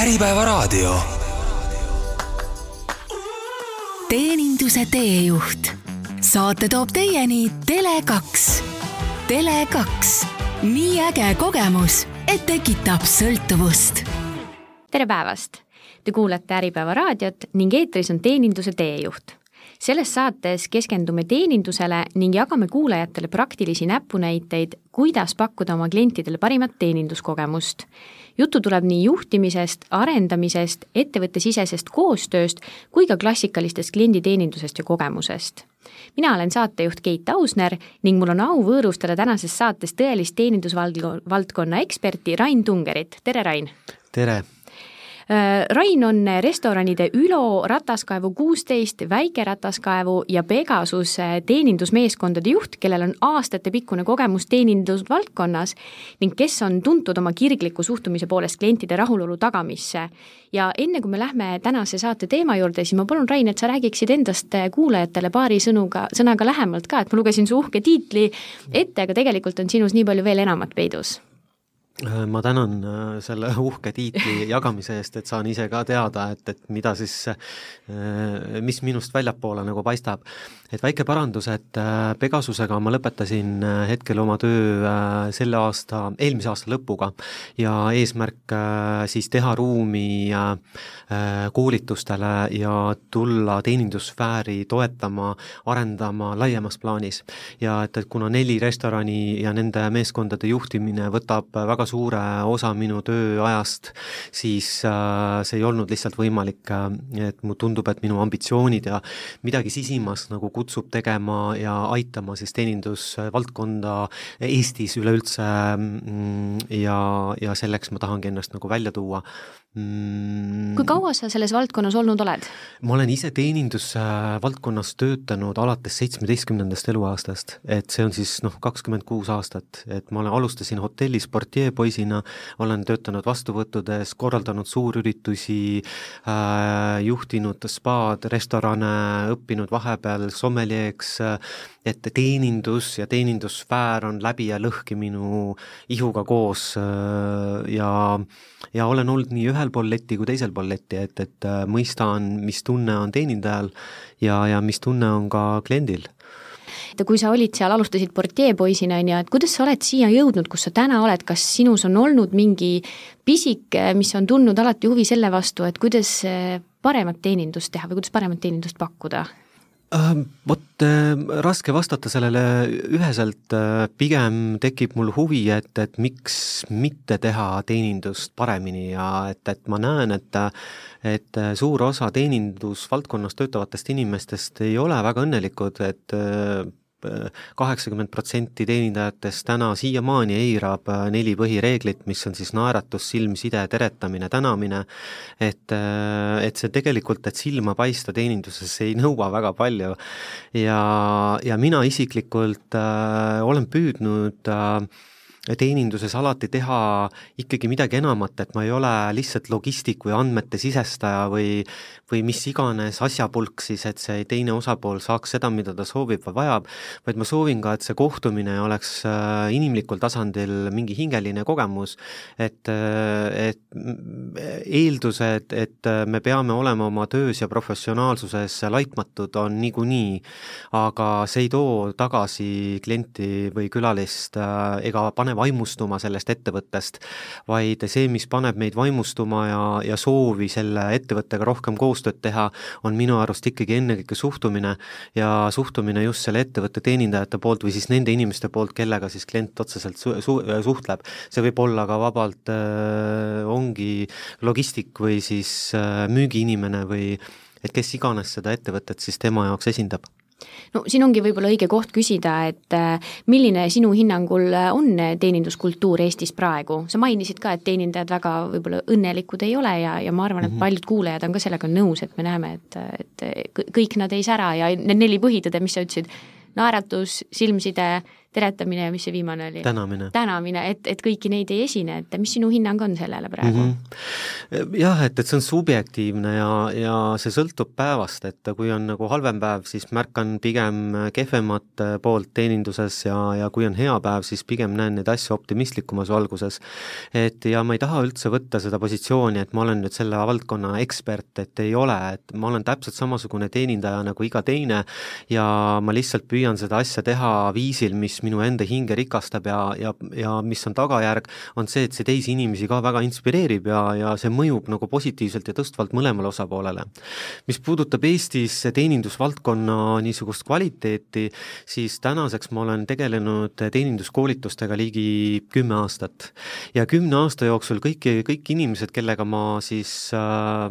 Äripäevaraadio. teeninduse teejuht. saate toob teieni Tele2. Tele2, nii äge kogemus, et tekitab sõltuvust. tere päevast! Te kuulate Äripäeva raadiot ning eetris on teeninduse teejuht selles saates keskendume teenindusele ning jagame kuulajatele praktilisi näpunäiteid, kuidas pakkuda oma klientidele parimat teeninduskogemust. juttu tuleb nii juhtimisest, arendamisest, ettevõttesisesest koostööst kui ka klassikalistest klienditeenindusest ja kogemusest. mina olen saatejuht Keit Ausner ning mul on au võõrustada tänases saates tõelist teenindusvaldkonna eksperti Rain Tungerit, tere Rain! tere! Äh, Rain on restoranide Ülo, Rataskaevu kuusteist, Väike Rataskaevu ja Pegasuse teenindusmeeskondade juht, kellel on aastatepikkune kogemus teenindusvaldkonnas ning kes on tuntud oma kirgliku suhtumise poolest klientide rahulolu tagamisse. ja enne, kui me lähme tänase saate teema juurde, siis ma palun, Rain, et sa räägiksid endast kuulajatele paari sõnuga, sõnaga lähemalt ka, et ma lugesin su uhke tiitli ette, aga tegelikult on sinus nii palju veel enamat peidus Äh, ma tänan äh, selle uhke tiitli jagamise eest, et saan ise ka teada, et, et mida siis, äh, mis minust väljapoole nagu paistab. Et väike parandus, et Pegasusega ma lõpetasin hetkel oma töö selle aasta, eelmise aasta lõpuga ja eesmärk siis teha ruumi koolitustele ja tulla teenindussfääri toetama, arendama laiemas plaanis. ja et, et kuna neli restorani ja nende meeskondade juhtimine võtab väga suure osa minu tööajast, siis äh, see ei olnud lihtsalt võimalik, äh, et mulle tundub, et minu ambitsioonid ja midagi sisimas nagu kutsub tegema ja aitama siis teenindusvaldkonda Eestis üleüldse mm, ja, ja selleks ma tahangi ennast nagu välja tuua mm.. kui kaua sa selles valdkonnas olnud oled? ma olen ise teenindusvaldkonnas töötanud alates seitsmeteistkümnendast eluaastast, et see on siis noh, kakskümmend kuus aastat, et ma olen, alustasin hotellis portjeepoisina, olen töötanud vastuvõttudes, korraldanud suurüritusi äh,, juhtinud spaad, restorane, õppinud vahepeal sommeljeeks. Äh,, et teenindus ja teenindussfäär on läbi ja lõhki minu ihuga koos. Äh, ja ja olen olnud nii ühel pool letti kui teisel pool letti, et, et äh, mõistan, mis tunne on teenindajal ja, ja mis tunne on ka kliendil et kui sa olid seal, alustasid portjeepoisina, on ju, et kuidas sa oled siia jõudnud, kus sa täna oled, kas sinus on olnud mingi pisik, mis on tundnud alati huvi selle vastu, et kuidas äh, paremat teenindust teha või kuidas paremat teenindust pakkuda? Ähm, vot äh, raske vastata sellele üheselt, äh, pigem tekib mul huvi, et, et miks mitte teha teenindust paremini ja et, et ma näen, et et suur osa teenindusvaldkonnas töötavatest inimestest ei ole väga õnnelikud, et kaheksakümmend protsenti teenindajatest täna siiamaani eirab äh, neli põhireeglit, mis on siis naeratus, silmside, teretamine, tänamine, et, äh, et see tegelikult, et silma paista teeninduses ei nõua väga palju. ja, ja mina isiklikult äh, olen püüdnud äh, teeninduses alati teha ikkagi midagi enamat, et ma ei ole lihtsalt logistik või andmete sisestaja või või mis iganes asjapulk siis, et see teine osapool saaks seda, mida ta soovib või vajab, vaid ma soovin ka, et see kohtumine oleks äh, inimlikul tasandil mingi hingeline kogemus, et, äh, et eeldused, et me peame olema oma töös ja professionaalsuses laitmatud, on niikuinii, aga see ei too tagasi klienti või külalist äh, ega pane vaimustuma sellest ettevõttest, vaid see, mis paneb meid vaimustuma ja, ja soovi selle ettevõttega rohkem koostööd teha, on minu arust ikkagi ennekõike suhtumine ja suhtumine just selle ettevõtte teenindajate poolt või siis nende inimeste poolt, kellega siis klient otseselt su-, su-, suhtleb. see võib olla ka vabalt äh,, ongi logistik või siis äh, müügiinimene või et kes iganes seda ettevõtet siis tema jaoks esindab no siin ongi võib-olla õige koht küsida, et äh, milline sinu hinnangul on teeninduskultuur Eestis praegu, sa mainisid ka, et teenindajad väga võib-olla õnnelikud ei ole ja, ja ma arvan, et mhm. paljud kuulajad on ka sellega nõus, et me näeme, et, et kõik nad ei sära ja need neli põhitõde, mis sa ütlesid, naeratus, silmside, teretamine ja mis see viimane oli? tänamine. tänamine, et, et kõiki neid ei esine, et mis sinu hinnang on sellele praegu mm? -hmm. jah, et, et see on subjektiivne ja, ja see sõltub päevast, et kui on nagu halvem päev, siis märkan pigem kehvemat poolt teeninduses ja, ja kui on hea päev, siis pigem näen neid asju optimistlikumas valguses. et ja ma ei taha üldse võtta seda positsiooni, et ma olen nüüd selle valdkonna ekspert, et ei ole, et ma olen täpselt samasugune teenindaja nagu iga teine ja ma lihtsalt püüan seda asja teha viisil, mis mis minu enda hinge rikastab ja, ja, ja mis on tagajärg, on see, et see teisi inimesi ka väga inspireerib ja, ja see mõjub nagu positiivselt ja tõstvalt mõlemale osapoolele. mis puudutab Eestis teenindusvaldkonna niisugust kvaliteeti, siis tänaseks ma olen tegelenud teeninduskoolitustega ligi kümme aastat. ja kümne aasta jooksul kõiki, kõik inimesed, kellega ma siis äh,,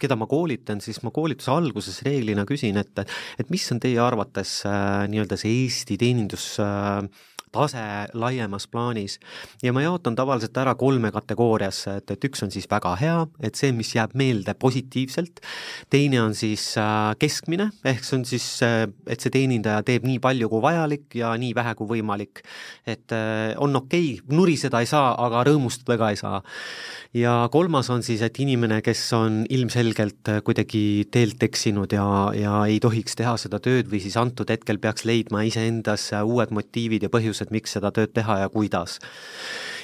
keda ma koolitan, siis ma koolituse alguses reeglina küsin, et et mis on teie arvates äh, nii-öelda see Eesti teenindus äh, tase laiemas plaanis ja ma jaotan tavaliselt ära kolme kategooriasse, et, et üks on siis väga hea, et see, mis jääb meelde positiivselt, teine on siis äh, keskmine, ehk see on siis, äh, et see teenindaja teeb nii palju kui vajalik ja nii vähe kui võimalik. et on okei okay,, nuriseda ei saa, aga rõõmustada ka ei saa. ja kolmas on siis, et inimene, kes on ilmselgelt kuidagi teelt eksinud ja, ja ei tohiks teha seda tööd või siis antud hetkel peaks leidma iseendas uued motiivid ja põhjused, põhjused, miks seda tööd teha ja kuidas.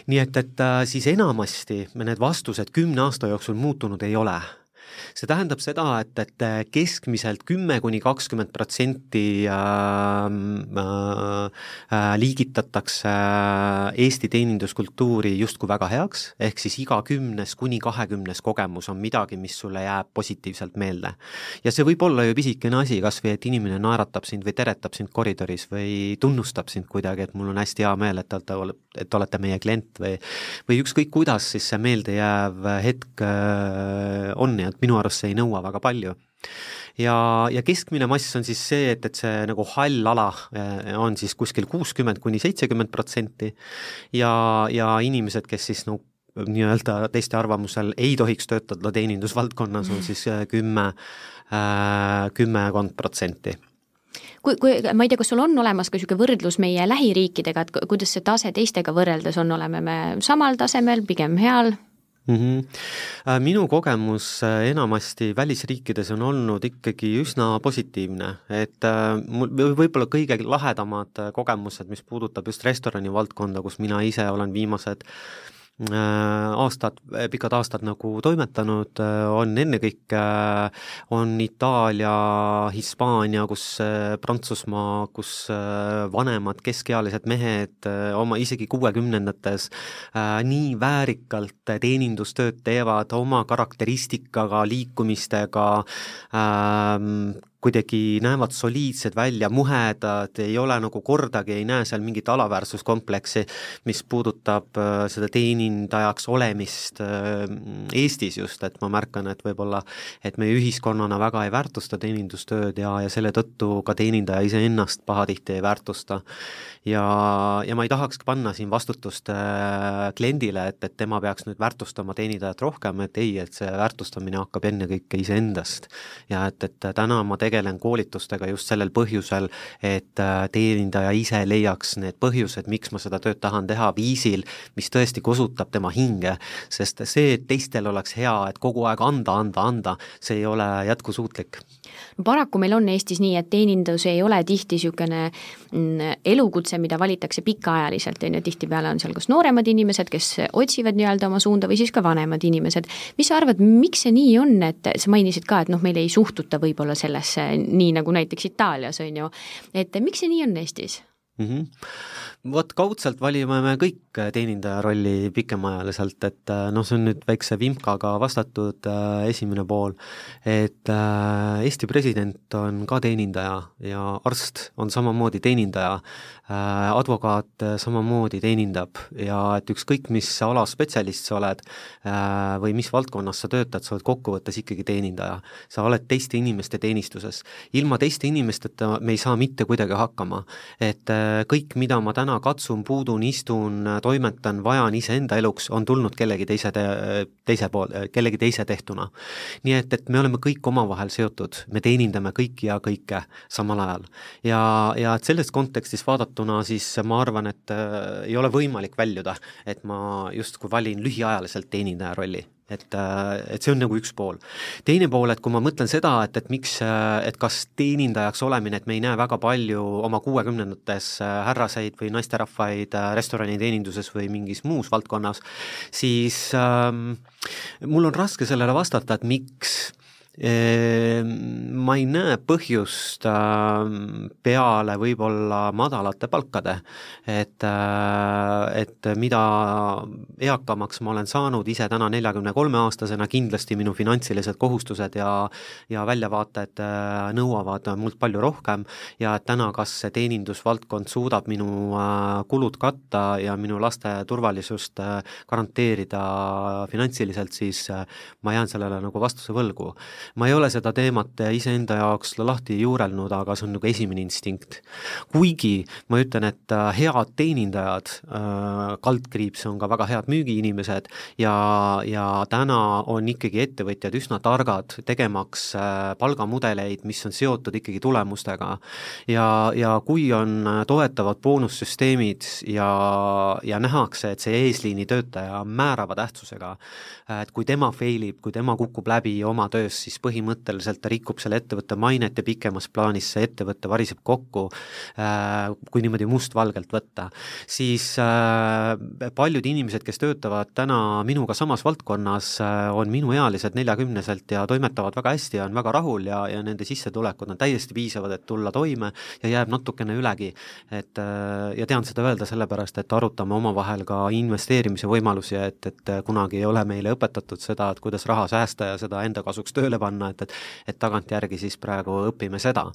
nii et, et äh, siis enamasti need vastused kümne aasta jooksul muutunud ei ole see tähendab seda, et, et keskmiselt kümme kuni kakskümmend protsenti ähm, äh, äh, liigitatakse Eesti teeninduskultuuri justkui väga heaks, ehk siis iga kümnes kuni kahekümnes kogemus on midagi, mis sulle jääb positiivselt meelde. ja see võib olla ju pisikene asi, kas või et inimene naeratab sind või teretab sind koridoris või tunnustab sind kuidagi, et mul on hästi hea meel, et te olete, et olete meie klient või või ükskõik, kuidas siis see meeldejääv hetk äh, on ja et minu arust see ei nõua väga palju. Ja, ja keskmine mass on siis see, et, et see nagu hall ala eh, on siis kuskil kuuskümmend kuni seitsekümmend protsenti. Ja, ja inimesed, kes siis no nii-öelda teiste arvamusel ei tohiks töötada teenindusvaldkonnas, on siis eh, kümme, eh, kümmekond protsenti. Kui, kui, ma ei tea, kas sul on olemas ka niisugune võrdlus meie lähiriikidega, et kuidas see tase teistega võrreldes on, oleme me samal tasemel, pigem heal? Mm. -hmm. minu kogemus äh, enamasti välisriikides on olnud ikkagi üsna positiivne, et äh, mul võib-olla kõige lahedamad kogemused, mis puudutab just restorani valdkonda, kus mina ise olen viimased aastad, pikad aastad nagu toimetanud, äh, on ennekõike, äh, on Itaalia, Hispaania, kus Prantsusmaa, kus vanemad keskealised mehed oma isegi kuuekümnendates nii väärikalt teenindustööd teevad oma karakteristikaga, liikumistega, ähm, kuidagi näevad soliidsed välja, muhedad, ei ole nagu kordagi, ei näe seal mingit alaväärsuskompleksi, mis puudutab äh, seda teenindajaks olemist äh, Eestis just, et ma märkan, et võib-olla et meie ühiskonnana väga ei väärtusta teenindustööd ja, ja selle tõttu ka teenindaja iseennast pahatihti ei väärtusta. ja, ja ma ei tahaks panna siin vastutust äh, kliendile, et, et tema peaks nüüd väärtustama teenindajat rohkem, et ei, et see väärtustamine hakkab ennekõike iseendast. ja et, et täna ma tegelikult tegelen koolitustega just sellel põhjusel, et äh, teenindaja ise leiaks need põhjused, miks ma seda tööd tahan teha viisil, mis tõesti kosutab tema hinge, sest see, et teistel oleks hea, et kogu aeg anda, anda, anda, see ei ole jätkusuutlik. No paraku meil on Eestis nii, et teenindus ei ole tihti niisugune elukutse, mida valitakse pikaajaliselt, on ju, tihtipeale on seal kas nooremad inimesed, kes otsivad nii-öelda oma suunda, või siis ka vanemad inimesed. mis sa arvad, miks see nii on, et sa mainisid ka, et noh, meil ei suhtuta võib-olla sellesse nii, nagu näiteks Itaalias, on ju, et miks see nii on Eestis? Mm. -hmm. vot kaudselt valime me kõik teenindaja rolli pikemaajaliselt, et äh, noh, see on nüüd väikse vimkaga vastatud äh, esimene pool, et äh, Eesti president on ka teenindaja ja arst on samamoodi teenindaja äh,, advokaat äh, samamoodi teenindab ja et ükskõik, mis ala spetsialist sa oled äh, või mis valdkonnas sa töötad, sa oled kokkuvõttes ikkagi teenindaja. sa oled teiste inimeste teenistuses. ilma teiste inimesteta me ei saa mitte kuidagi hakkama, et kõik, mida ma täna katsun, puudun, istun, toimetan, vajan iseenda eluks, on tulnud kellegi teise te,, teise pool, kellegi teise tehtuna. nii et, et me oleme kõik omavahel seotud, me teenindame kõiki ja kõike samal ajal. ja, ja et selles kontekstis vaadatuna siis ma arvan, et äh, ei ole võimalik väljuda, et ma justkui valin lühiajaliselt teenindaja rolli et, äh, et see on nagu üks pool. teine pool, et kui ma mõtlen seda, et, et miks, äh, et kas teenindajaks olemine, et me ei näe väga palju oma kuuekümnendates äh, härraseid või naisterahvaid restoraniteeninduses või mingis muus valdkonnas, siis ähm, mul on raske sellele vastata, et miks ma ei näe põhjust ähm, peale võib-olla madalate palkade, et, äh, et mida eakamaks ma olen saanud ise täna neljakümne kolme aastasena, kindlasti minu finantsilised kohustused ja ja väljavaated äh, nõuavad mult palju rohkem. Ja et täna, kas see teenindusvaldkond suudab minu äh, kulud katta ja minu laste turvalisust garanteerida finantsiliselt, siis ma jään sellele nagu vastuse võlgu ma ei ole seda teemat iseenda jaoks lahti juurelnud, aga see on nagu esimene instinkt. kuigi ma ütlen, et äh, head teenindajad, äh, kaldkriips on ka väga head müügiinimesed ja, ja täna on ikkagi ettevõtjad üsna targad tegemaks äh, palgamudeleid, mis on seotud ikkagi tulemustega. ja, ja kui on toetavad boonussüsteemid ja, ja nähakse, et see eesliini töötaja on määrava tähtsusega, et kui tema fail ib, kui tema kukub läbi oma töös, siis põhimõtteliselt ta rikub selle ettevõtte mainet ja pikemas plaanis see ettevõte variseb kokku, äh, kui niimoodi mustvalgelt võtta. siis äh, paljud inimesed, kes töötavad täna minuga samas valdkonnas, äh, on minuealised neljakümneselt ja toimetavad väga hästi ja on väga rahul ja, ja nende sissetulekud on täiesti piisavad, et tulla toime ja jääb natukene ülegi. et ja tean seda öelda sellepärast, et arutame omavahel ka investeerimise võimalusi, et, et kunagi ei ole meile õpetatud seda, et kuidas raha säästa ja seda enda kasuks tööle panna, et, et et tagantjärgi siis praegu õpime seda.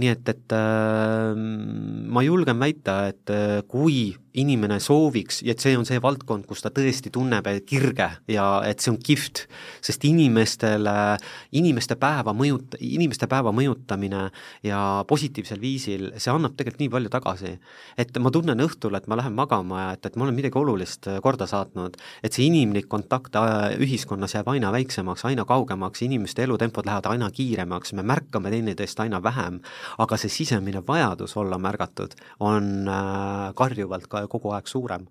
nii et, et äh, ma julgen väita, et äh, kui inimene sooviks ja et see on see valdkond, kus ta tõesti tunneb kirge ja et see on kihvt, sest inimestele, inimeste päeva mõjut-, inimeste päeva mõjutamine ja positiivsel viisil, see annab tegelikult nii palju tagasi. et ma tunnen õhtul, et ma lähen magama ja et, et ma olen midagi olulist korda saatnud, et see inimlik kontakt äh, ühiskonnas jääb aina väiksemaks, aina kaugemaks, inimeste elutempod lähevad aina kiiremaks, me märkame teineteist aina vähem, aga see sisemine vajadus olla märgatud on äh, karjuvalt ka kogu aeg suurem.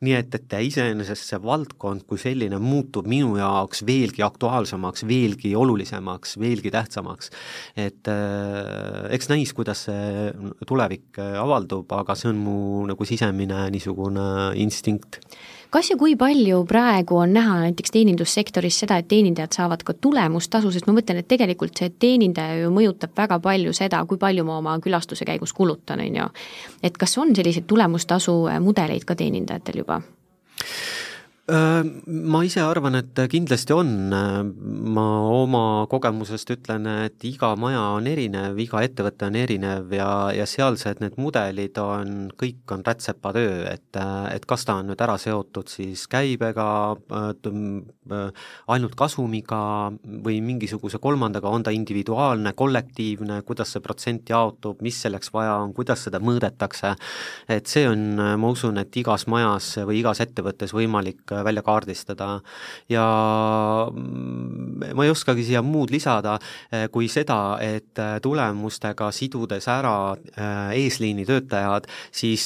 nii et, et iseenesest see valdkond kui selline muutub minu jaoks veelgi aktuaalsemaks, veelgi olulisemaks, veelgi tähtsamaks. et äh, eks näis, kuidas see tulevik avaldub, aga see on mu nagu sisemine niisugune instinkt kas ja kui palju praegu on näha näiteks teenindussektoris seda, et teenindajad saavad ka tulemustasu, sest ma mõtlen, et tegelikult see teenindaja ju mõjutab väga palju seda, kui palju ma oma külastuse käigus kulutan, on ju. et kas on selliseid tulemustasu mudeleid ka teenindajatel juba? Äh, ma ise arvan, et kindlasti on, ma oma kogemusest ütlen, et iga maja on erinev, iga ettevõte on erinev ja, ja sealsed need mudelid on, kõik on rätsepatöö, et, et kas ta on nüüd ära seotud siis käibega, ainult kasumiga või mingisuguse kolmandaga, on ta individuaalne, kollektiivne, kuidas see protsent jaotub, mis selleks vaja on, kuidas seda mõõdetakse, et see on, ma usun, et igas majas või igas ettevõttes võimalik välja kaardistada. Ja mm, ma ei oskagi siia muud lisada eh, kui seda, et eh, tulemustega sidudes ära eh, eesliini töötajad, siis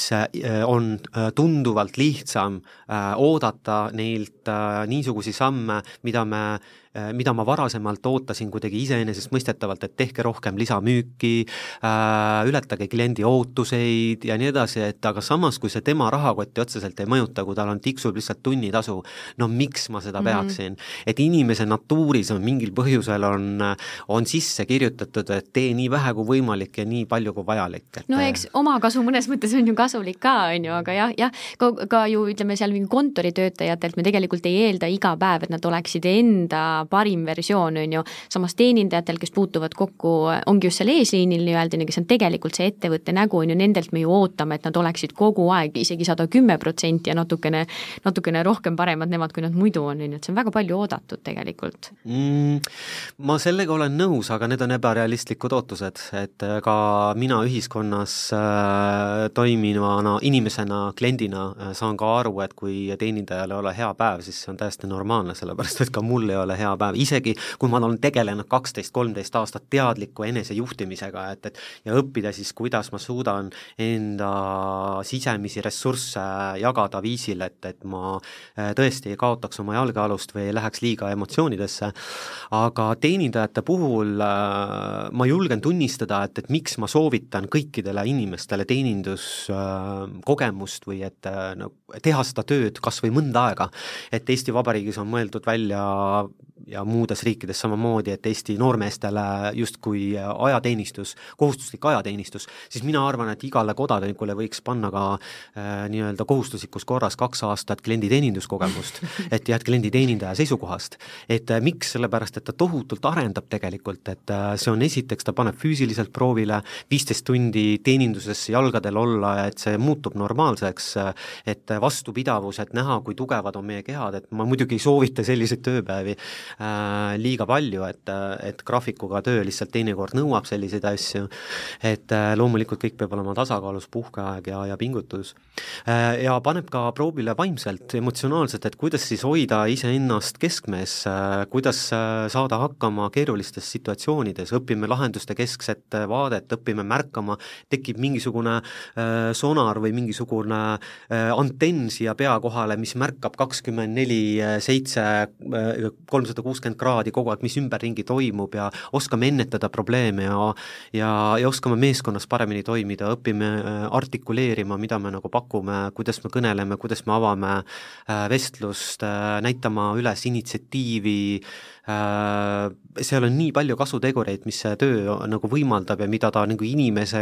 on tunduvalt lihtsam oodata neilt niisuguseid samme, mida me mida ma varasemalt ootasin kuidagi iseenesestmõistetavalt, et tehke rohkem lisamüüki äh,, ületage kliendi ootuseid ja nii edasi, et aga samas, kui see tema rahakotti otseselt ei mõjuta, kui tal on, tiksub lihtsalt tunnitasu, no miks ma seda mm -hmm. peaksin? et inimese natuuris on mingil põhjusel on, on sisse kirjutatud, et tee nii vähe kui võimalik ja nii palju kui vajalik, et no eks omakasu mõnes mõttes on ju kasulik ka, on ju, aga jah, jah, ka, ka ju ütleme seal mingi kontoritöötajatelt me tegelikult ei eelda iga päev, et nad oleksid enda parim versioon, on ju, samas teenindajatel, kes puutuvad kokku, ongi just seal eesliinil nii-öelda, kes on tegelikult see ettevõtte nägu, on ju, nendelt me ju ootame, et nad oleksid kogu aeg isegi sada kümme protsenti ja natukene, natukene rohkem paremad nemad, kui nad muidu on, on ju, et see on väga palju oodatud tegelikult. Mm,. ma sellega olen nõus, aga need on ebarealistlikud ootused, et äh, ka mina ühiskonnas äh, toimivana inimesena, kliendina äh, saan ka aru, et kui teenindajal ei ole hea päev, siis see on täiesti normaalne, sellepärast et ka mul ei ole hea päev, isegi kui ma olen tegelenud kaksteist, kolmteist aastat teadliku enesejuhtimisega, et, et ja õppida siis, kuidas ma suudan enda sisemisi ressursse jagada viisil, et, et ma äh, tõesti ei kaotaks oma jalgealust või ei läheks liiga emotsioonidesse, aga teenindajate puhul äh, ma julgen tunnistada, et, et miks ma soovitan kõikidele inimestele teeninduskogemust või et no teha seda tööd kas või mõnda aega, et Eesti Vabariigis on mõeldud välja ja muudes riikides samamoodi, et Eesti noormeestele justkui ajateenistus, kohustuslik ajateenistus, siis mina arvan, et igale kodanikule võiks panna ka äh, nii-öelda kohustuslikus korras kaks aastat klienditeeninduskogemust, et jah, et klienditeenindaja seisukohast. et äh, miks, sellepärast et ta tohutult arendab tegelikult, et äh, see on esiteks, ta paneb füüsiliselt proovile, viisteist tundi teeninduses jalgadel olla, et see muutub normaalseks, et vastupidavus, et näha, kui tugevad on meie kehad, et ma muidugi ei soovita selliseid tööpäevi äh, liiga palju, et, et graafikuga töö lihtsalt teinekord nõuab selliseid asju, et äh, loomulikult kõik peab olema tasakaalus, puhkeaeg ja, ja pingutus äh,. Ja paneb ka proovile vaimselt, emotsionaalselt, et kuidas siis hoida iseennast keskmes äh,, kuidas äh, saada hakkama keerulistes situatsioonides, õpime lahenduste keskset vaadet, õpime märkama, tekib mingisugune äh, sonar või mingisugune äh, antenn siia pea kohale, mis märkab kakskümmend neli seitse, äh, kolmsada kuuskümmend kraadi kogu aeg, mis ümberringi toimub ja oskame ennetada probleeme ja ja, ja oskame meeskonnas paremini toimida, õpime äh, artikuleerima, mida me nagu pakume, kuidas me kõneleme, kuidas me avame äh, vestlust, äh, näitama üles initsiatiivi, seal on nii palju kasutegureid, mis see töö nagu võimaldab ja mida ta nagu inimese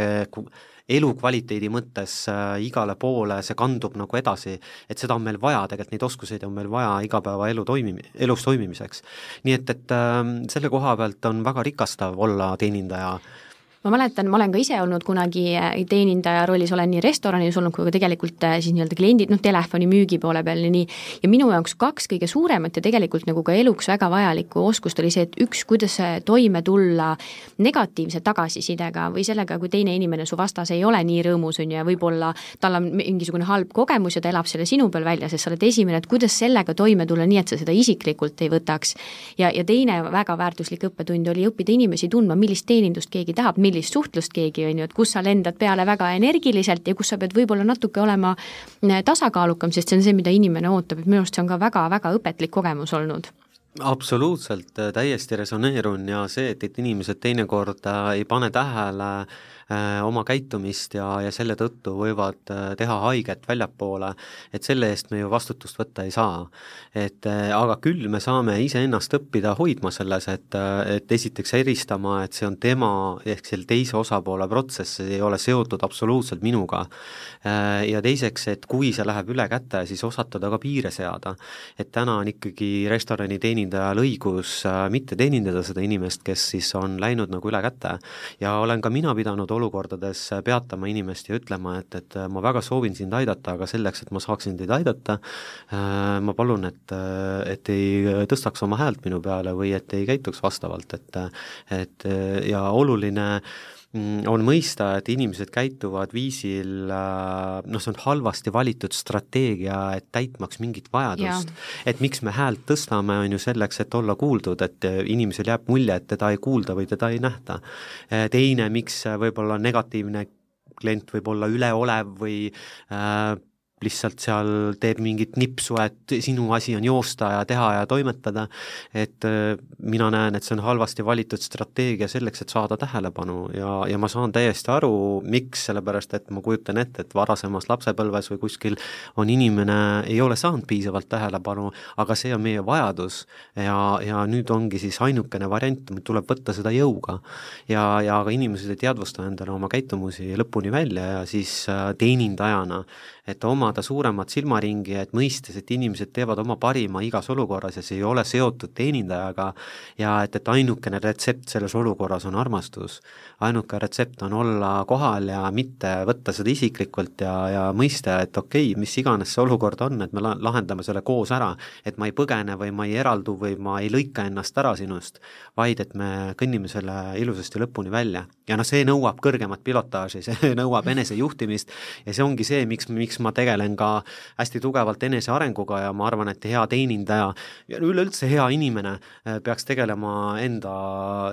elukvaliteedi mõttes äh, igale poole, see kandub nagu edasi, et seda on meil vaja, tegelikult neid oskuseid on meil vaja igapäevaelu toimimi-, elus toimimiseks. nii et, et äh, selle koha pealt on väga rikastav olla teenindaja ma mäletan, ma olen ka ise olnud kunagi äh, teenindaja rollis, olen nii restoranis olnud kui ka tegelikult äh, siis nii-öelda kliendid, noh, telefoni müügi poole peal ja nii, ja minu jaoks kaks kõige suuremat ja tegelikult nagu ka eluks väga vajalikku oskust oli see, et üks, kuidas toime tulla negatiivse tagasisidega või sellega, kui teine inimene su vastas ei ole nii rõõmus, on ju, ja võib-olla tal on mingisugune halb kogemus ja ta elab selle sinu peal välja, sest sa oled esimene, et kuidas sellega toime tulla, nii et sa seda isiklikult ei võtaks. ja, ja teine väga väärtuslik õppetund oli õppida inimesi tundma, millist teenindust keegi tahab, millist suhtlust keegi, on ju, et kus sa lendad peale väga energiliselt ja kus sa pead võib-olla natuke olema äh, tasakaalukam, sest see on see, mida inimene ootab, et minu arust see on ka väga-väga õpetlik kogemus olnud. Absoluutselt, täiesti resoneerun ja see, et, et inimesed teinekord äh, ei pane tähele äh, Äh, oma käitumist ja, ja selle tõttu võivad äh, teha haiget väljapoole, et selle eest me ju vastutust võtta ei saa. et äh, aga küll me saame iseennast õppida hoidma selles, et, et esiteks eristama, et see on tema ehk selle teise osapoole protsess, see ei ole seotud absoluutselt minuga. ja teiseks, et kui see läheb üle käte, siis osatada ka piire seada. et täna on ikkagi restorani teenindajal õigus mitte teenindada seda inimest, kes siis on läinud nagu üle käte ja olen ka mina pidanud olukordades peatama inimest ja ütlema, et, et ma väga soovin sind aidata, aga selleks, et ma saaksin teid aidata, äh, ma palun, et, et ei tõstaks oma häält minu peale või et ei käituks vastavalt, et et ja oluline mm, on mõista, et inimesed käituvad viisil, äh, noh, see on halvasti valitud strateegia, et täitmaks mingit vajadust. et miks me häält tõstame, on ju selleks, et olla kuuldud, et inimesel jääb mulje, et teda ei kuulda või teda ei nähta. Äh, teine, miks võib-olla negatiivne klient võib olla üleolev või äh, lihtsalt seal teeb mingit nipsu, et sinu asi on joosta ja teha ja toimetada, et äh, mina näen, et see on halvasti valitud strateegia selleks, et saada tähelepanu. Ja, ja ma saan täiesti aru, miks, sellepärast et ma kujutan ette, et varasemas lapsepõlves või kuskil on inimene, ei ole saanud piisavalt tähelepanu, aga see on meie vajadus. Ja, ja nüüd ongi siis ainukene variant, tuleb võtta seda jõuga. ja, ja ka inimesed ei teadvusta endale oma käitumusi lõpuni välja ja siis äh, teenindajana et omada suuremat silmaringi, et mõistes, et inimesed teevad oma parima igas olukorras ja see ei ole seotud teenindajaga ja et, et ainukene retsept selles olukorras on armastus. ainuke retsept on olla kohal ja mitte võtta seda isiklikult ja, ja mõista, et okei okay,, mis iganes see olukord on, et me lahendame selle koos ära, et ma ei põgene või ma ei eraldu või ma ei lõika ennast ära sinust, vaid et me kõnnime selle ilusasti lõpuni välja. ja noh, see nõuab kõrgemat pilotaaži, see nõuab enesejuhtimist ja see ongi see, miks, miks ma tegelen ka hästi tugevalt enesearenguga ja ma arvan, et hea teenindaja ja üleüldse hea inimene äh, peaks tegelema enda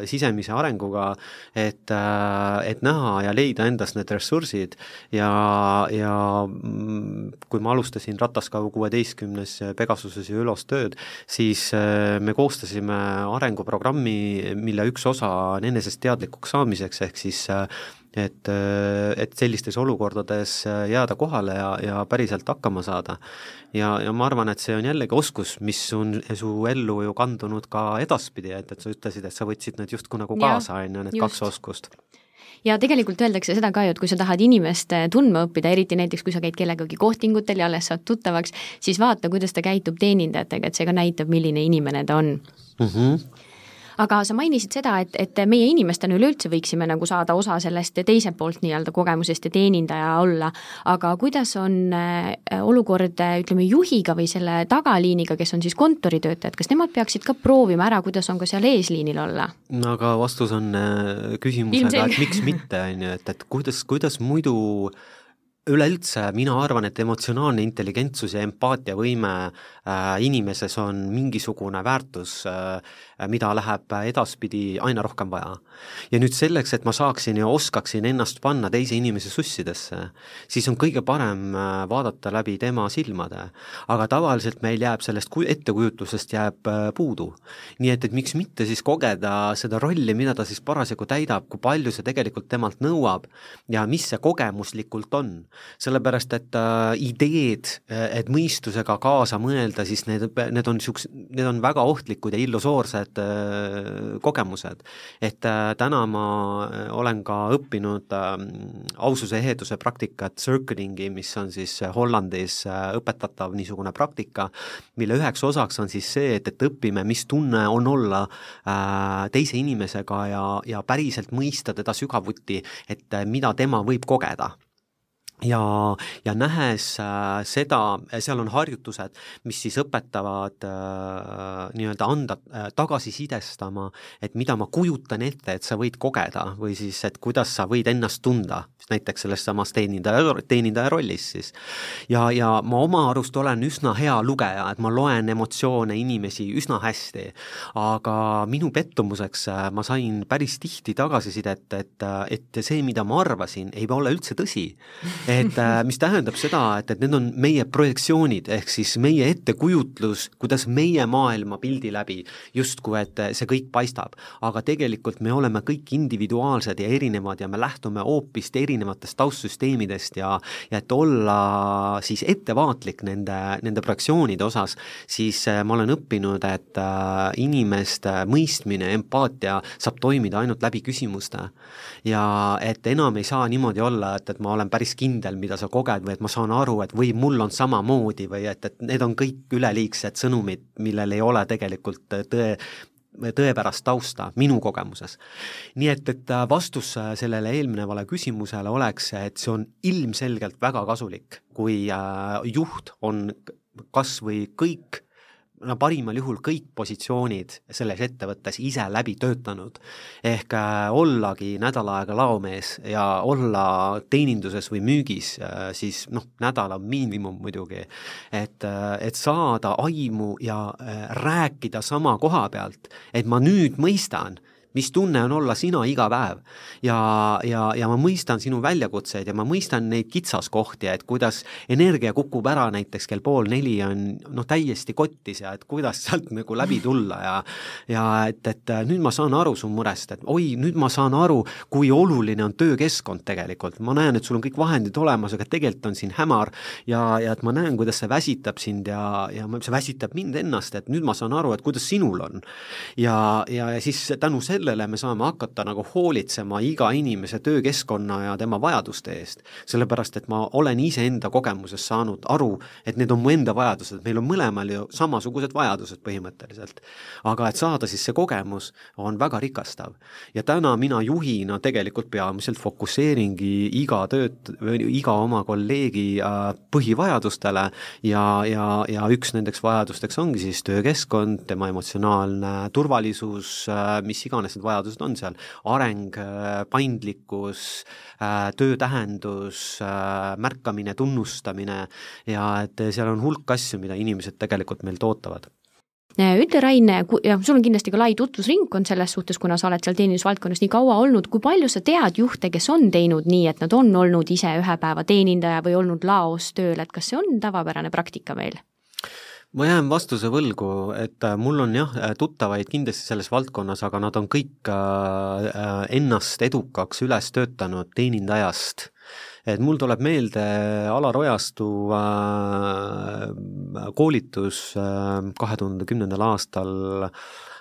sisemise arenguga, et, äh, et näha ja leida endas need ressursid. Ja, ja mm, kui ma alustasin Rataskavu kuueteistkümnes Pegasuses ja Ülos tööd, siis äh, me koostasime arenguprogrammi, mille üks osa on enesest teadlikuks saamiseks, ehk siis et, et sellistes olukordades jääda kohale ja, ja päriselt hakkama saada. ja, ja ma arvan, et see on jällegi oskus, mis on su ellu ju kandunud ka edaspidi, et, et sa ütlesid, et sa võtsid need justkui nagu kaasa, on ju, need just. kaks oskust ja tegelikult öeldakse seda ka ju, et kui sa tahad inimest tundma õppida, eriti näiteks kui sa käid kellegagi kohtingutel ja alles saad tuttavaks, siis vaata, kuidas ta käitub teenindajatega, et see ka näitab, milline inimene ta on mm. -hmm aga sa mainisid seda, et, et meie inimestena üleüldse võiksime nagu saada osa sellest teiselt poolt nii-öelda kogemusest ja teenindaja olla, aga kuidas on äh, olukord, ütleme, juhiga või selle tagaliiniga, kes on siis kontoritöötajad, kas nemad peaksid ka proovima ära, kuidas on ka seal eesliinil olla? no aga vastus on äh, küsimusega, et miks mitte, on ju, et, et kuidas, kuidas muidu üleüldse mina arvan, et emotsionaalne intelligentsus ja empaatiavõime äh, inimeses on mingisugune väärtus äh,, mida läheb edaspidi aina rohkem vaja. Ja nüüd selleks, et ma saaksin ja oskaksin ennast panna teise inimese sussidesse, siis on kõige parem äh, vaadata läbi tema silmade. aga tavaliselt meil jääb sellest ettekujutlusest jääb äh, puudu. nii et, et miks mitte siis kogeda seda rolli, mida ta siis parasjagu täidab, kui palju see tegelikult temalt nõuab ja mis see kogemuslikult on. sellepärast, et äh, ideed, et mõistusega kaasa mõelda, siis need, need on niisugused, need on väga ohtlikud ja illusoorsed kogemused. et äh, täna ma äh, olen ka õppinud aususe eheduse praktikat, circling'i, mis on siis Hollandis õpetatav niisugune praktika, mille üheks osaks on siis see, et, et õpime, mis tunne on olla teise inimesega ja, ja päriselt mõista teda sügavuti, et mida tema võib kogeda ja, ja nähes äh, seda, seal on harjutused, mis siis õpetavad äh, nii-öelda anda äh,, tagasisidestama, et mida ma kujutan ette, et sa võid kogeda või siis, et kuidas sa võid ennast tunda, näiteks selles samas teenindaja, teenindaja rollis siis. ja, ja ma oma arust olen üsna hea lugeja, et ma loen emotsioone, inimesi üsna hästi, aga minu pettumuseks äh, ma sain päris tihti tagasisidet, et, äh, et see, mida ma arvasin, ei ole üldse tõsi et äh, mis tähendab seda, et, et need on meie projektsioonid, ehk siis meie ettekujutlus, kuidas meie maailmapildi läbi justkui, et see kõik paistab. aga tegelikult me oleme kõik individuaalsed ja erinevad ja me lähtume hoopis erinevatest taustsüsteemidest ja ja et olla siis ettevaatlik nende, nende projektsioonide osas, siis äh, ma olen õppinud, et äh, inimeste mõistmine, empaatia saab toimida ainult läbi küsimuste. ja et enam ei saa niimoodi olla, et, et ma olen päris kindel, kindel, mida sa koged või et ma saan aru, et või mul on samamoodi või et, et need on kõik üleliigsed sõnumid, millel ei ole tegelikult tõe, tõepärast tausta minu kogemuses. nii et, et vastus sellele eelnevale küsimusele oleks, et see on ilmselgelt väga kasulik, kui äh, juht on kas või kõik no parimal juhul kõik positsioonid selles ettevõttes ise läbi töötanud. ehk äh, ollagi nädal aega laomees ja olla teeninduses või müügis äh, siis noh, nädala miinimum muidugi, et, äh, et saada aimu ja rääkida sama koha pealt, et ma nüüd mõistan mis tunne on olla sina iga päev. ja, ja, ja ma mõistan sinu väljakutseid ja ma mõistan neid kitsaskohti, et kuidas energia kukub ära näiteks kell pool neli on noh, täiesti kottis ja et kuidas sealt nagu läbi tulla ja ja et, et nüüd ma saan aru su murest, et oi, nüüd ma saan aru, kui oluline on töökeskkond tegelikult, ma näen, et sul on kõik vahendid olemas, aga tegelikult on siin hämar ja, ja et ma näen, kuidas see väsitab sind ja, ja see väsitab mind ennast, et nüüd ma saan aru, et kuidas sinul on. ja, ja siis tänu sellele sellele me saame hakata nagu hoolitsema iga inimese töökeskkonna ja tema vajaduste eest. sellepärast, et ma olen iseenda kogemusest saanud aru, et need on mu enda vajadused, meil on mõlemal ju samasugused vajadused põhimõtteliselt. aga et saada siis see kogemus, on väga rikastav. ja täna mina juhina tegelikult peamiselt fokusseeringi iga tööt-, iga oma kolleegi äh, põhivajadustele ja, ja, ja üks nendeks vajadusteks ongi siis töökeskkond, tema emotsionaalne turvalisus, äh, mis iganes need vajadused on seal, areng, äh, paindlikkus, töö tähendus, märkamine, tunnustamine ja et seal on hulk asju, mida inimesed tegelikult meilt ootavad. Äh, ütle, Rain, jah, sul on kindlasti ka lai tutvusringkond selles suhtes, kuna sa oled seal teenindusvaldkonnas nii kaua olnud, kui palju sa tead juhte, kes on teinud nii, et nad on olnud ise ühe päeva teenindaja või olnud laos tööl, et kas see on tavapärane praktika meil? Ma jään vastuse võlgu, et äh, mul on jah, tuttavaid kindlasti selles valdkonnas, aga nad on kõik äh, ennast edukaks üles töötanud teenindajast. Et mul tuleb meelde Alar Ojastu äh, koolitus äh, kahe tuhande kümnendal aastal Äh,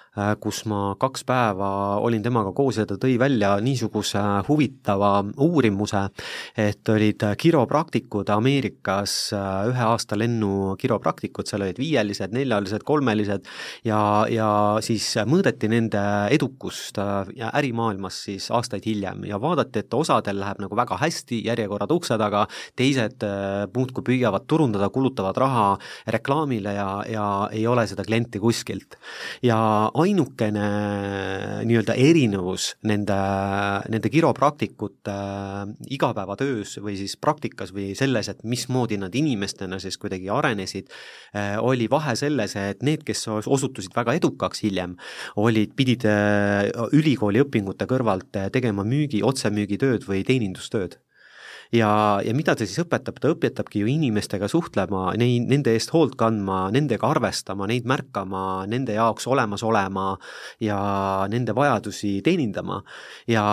kus ma kaks päeva olin temaga koos ja ta tõi välja niisuguse huvitava uurimuse, et olid kiropraktikud Ameerikas, äh, ühe aasta lennu kiropraktikud, seal olid viielised, neljalised, kolmelised ja, ja siis mõõdeti nende edukust äh, ärimaailmas siis aastaid hiljem ja vaadati, et osadel läheb nagu väga hästi, järjekorrad ukse taga, teised muudkui püüavad turundada, kulutavad raha reklaamile ja, ja ei ole seda klienti kuskilt. ja ainukene nii-öelda erinevus nende, nende kiropraktikute igapäevatöös või siis praktikas või selles, et mismoodi nad inimestena siis kuidagi arenesid, eh, oli vahe selles, et need, kes osutusid väga edukaks hiljem, olid, pidid ülikooli õpingute kõrvalt tegema müügi, otsemüügitööd või teenindustööd ja, ja mida ta siis õpetab, ta õpetabki ju inimestega suhtlema, neid, nende eest hoolt kandma, nendega arvestama, neid märkama, nende jaoks olemas olema ja nende vajadusi teenindama. ja,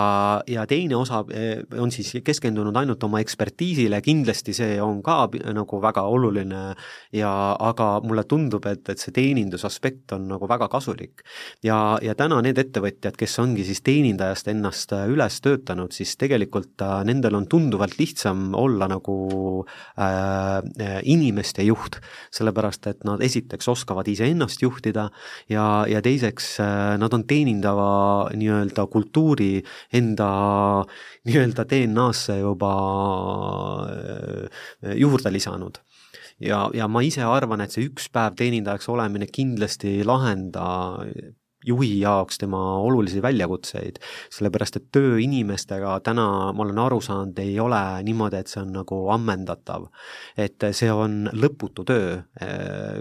ja teine osa eh, on siis keskendunud ainult oma ekspertiisile, kindlasti see on ka nagu väga oluline ja aga mulle tundub, et, et see teenindusaspekt on nagu väga kasulik. ja, ja täna need ettevõtjad, kes ongi siis teenindajast ennast üles töötanud, siis tegelikult äh, nendel on tunduvalt lihtsam lihtsam olla nagu äh, inimeste juht, sellepärast et nad esiteks oskavad iseennast juhtida ja, ja teiseks äh, nad on teenindava nii-öelda kultuuri enda nii-öelda DNA-sse juba äh, juurde lisanud. Ja, ja ma ise arvan, et see üks päev teenindajaks olemine kindlasti ei lahenda juhi jaoks tema olulisi väljakutseid, sellepärast et töö inimestega täna, ma olen aru saanud, ei ole niimoodi, et see on nagu ammendatav. et see on lõputu töö.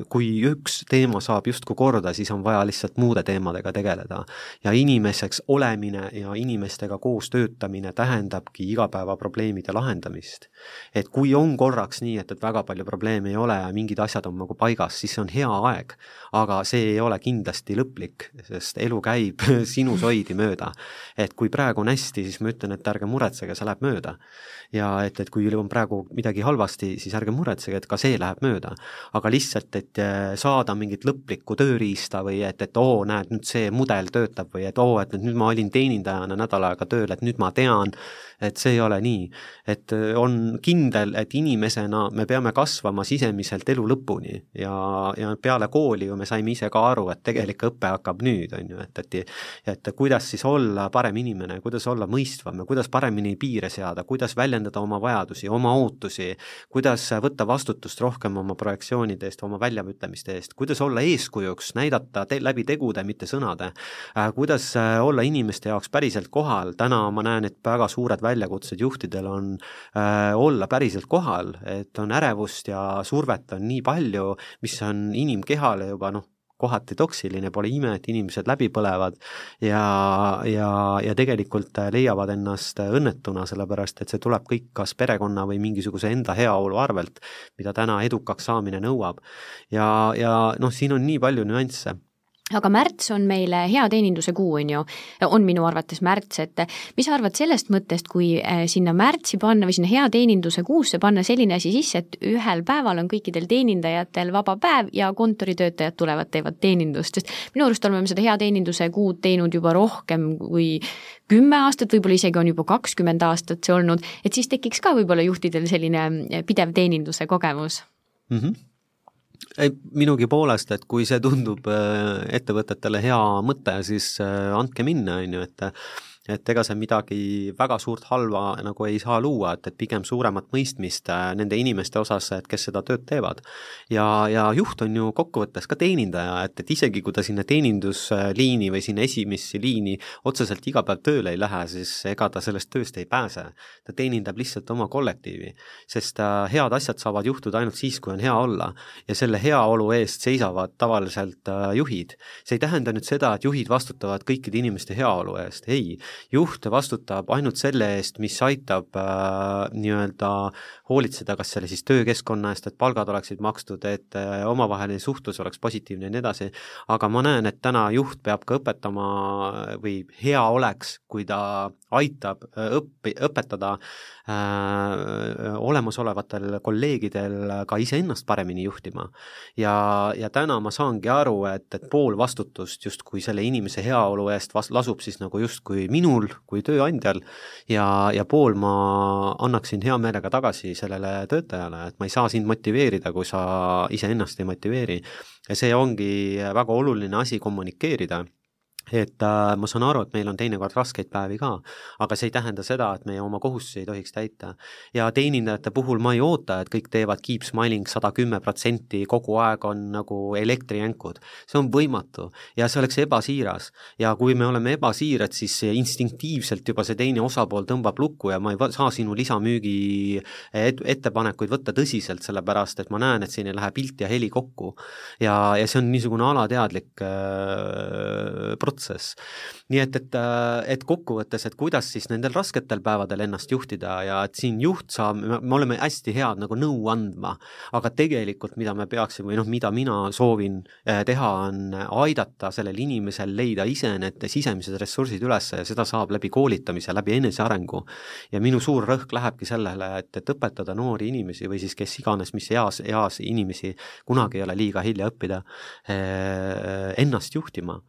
kui üks teema saab justkui korda, siis on vaja lihtsalt muude teemadega tegeleda. ja inimeseks olemine ja inimestega koos töötamine tähendabki igapäevaprobleemide lahendamist. et kui on korraks nii, et, et väga palju probleeme ei ole ja mingid asjad on nagu paigas, siis see on hea aeg, aga see ei ole kindlasti lõplik sest elu käib sinusoidi mööda. et kui praegu on hästi, siis ma ütlen, et ärge muretsege, see läheb mööda. ja et, et kui on praegu midagi halvasti, siis ärge muretsege, et ka see läheb mööda. aga lihtsalt, et eh, saada mingit lõplikku tööriista või et, et oo, näed, nüüd see mudel töötab või et oo, et nüüd ma olin teenindajana nädal aega tööl, et nüüd ma tean, et see ei ole nii. et eh, on kindel, et inimesena me peame kasvama sisemiselt elu lõpuni ja, ja peale kooli ju me saime ise ka aru, et tegelik õpe hakkab nüüd nüüd, on ju, et, et et kuidas siis olla parem inimene, kuidas olla mõistvam ja kuidas paremini piire seada, kuidas väljendada oma vajadusi, oma ootusi, kuidas võtta vastutust rohkem oma projektsioonide eest, oma väljaütlemiste eest, kuidas olla eeskujuks, näidata te läbi tegude, mitte sõnade äh,, kuidas äh, olla inimeste jaoks päriselt kohal, täna ma näen, et väga suured väljakutsed juhtidel on äh, olla päriselt kohal, et on ärevust ja survet on nii palju, mis on inimkehale juba noh, kohati toksiline, pole ime, et inimesed läbi põlevad ja, ja, ja tegelikult leiavad ennast õnnetuna, sellepärast et see tuleb kõik kas perekonna või mingisuguse enda heaolu arvelt, mida täna edukaks saamine nõuab. ja, ja noh, siin on nii palju nüansse aga märts on meile hea teeninduse kuu, on ju, on minu arvates märts, et mis sa arvad sellest mõttest, kui äh, sinna märtsi panna või sinna hea teeninduse kuusse panna selline asi sisse, et ühel päeval on kõikidel teenindajatel vaba päev ja kontoritöötajad tulevad, teevad teenindust, sest minu arust oleme seda hea teeninduse kuud teinud juba rohkem kui kümme aastat, võib-olla isegi on juba kakskümmend aastat see olnud, et siis tekiks ka võib-olla juhtidel selline pidev teeninduse kogemus. Mm. -hmm ei, minugi poolest, et kui see tundub äh, ettevõtetele hea mõte, siis äh, andke minna, on ju, et et ega see midagi väga suurt halba nagu ei saa luua, et, et pigem suuremat mõistmist äh, nende inimeste osas, et kes seda tööd teevad. ja, ja juht on ju kokkuvõttes ka teenindaja, et, et isegi kui ta sinna teenindusliini või sinna esimesse liini otseselt iga päev tööle ei lähe, siis ega ta sellest tööst ei pääse. ta teenindab lihtsalt oma kollektiivi, sest äh, head asjad saavad juhtuda ainult siis, kui on hea olla ja selle heaolu eest seisavad tavaliselt äh, juhid. see ei tähenda nüüd seda, et juhid vastutavad kõikide inimeste heaolu eest, ei juht vastutab ainult selle eest, mis aitab äh, nii-öelda hoolitseda kas selle siis töökeskkonna eest, et palgad oleksid makstud, et äh, omavaheline suhtlus oleks positiivne ja nii edasi, aga ma näen, et täna juht peab ka õpetama või hea oleks, kui ta aitab äh, õppi, õpetada äh, olemasolevatel kolleegidel ka iseennast paremini juhtima. ja, ja täna ma saangi aru, et, et pool vastutust justkui selle inimese heaolu eest vas-, lasub siis nagu justkui minul kui tööandjal ja, ja pool ma annaksin hea meelega tagasi sellele töötajale, et ma ei saa sind motiveerida, kui sa iseennast ei motiveeri. ja see ongi väga oluline asi kommunikeerida et äh, ma saan aru, et meil on teinekord raskeid päevi ka, aga see ei tähenda seda, et meie oma kohustusi ei tohiks täita. ja teenindajate puhul ma ei oota, et kõik teevad keep smiling sada kümme protsenti, kogu aeg on nagu elektrijänkud. see on võimatu ja see oleks ebasiiras. ja kui me oleme ebasiirad, siis instinktiivselt juba see teine osapool tõmbab lukku ja ma ei saa sinu lisamüügi et ettepanekuid võtta tõsiselt, sellepärast et ma näen, et siin ei lähe pilt ja heli kokku. ja, ja see on niisugune alateadlik äh, protsess, protsess. nii et, et, äh, et kokkuvõttes, et kuidas siis nendel rasketel päevadel ennast juhtida ja et siin juht saab, me oleme hästi head nagu nõu andma, aga tegelikult mida me peaksime või noh, mida mina soovin äh, teha, on aidata sellel inimesel leida ise need sisemised ressursid üles ja seda saab läbi koolitamise, läbi enesearengu. ja minu suur rõhk lähebki sellele, et, et õpetada noori inimesi või siis kes iganes, mis eas, eas inimesi, kunagi ei ole liiga hilja õppida, äh, ennast juhtima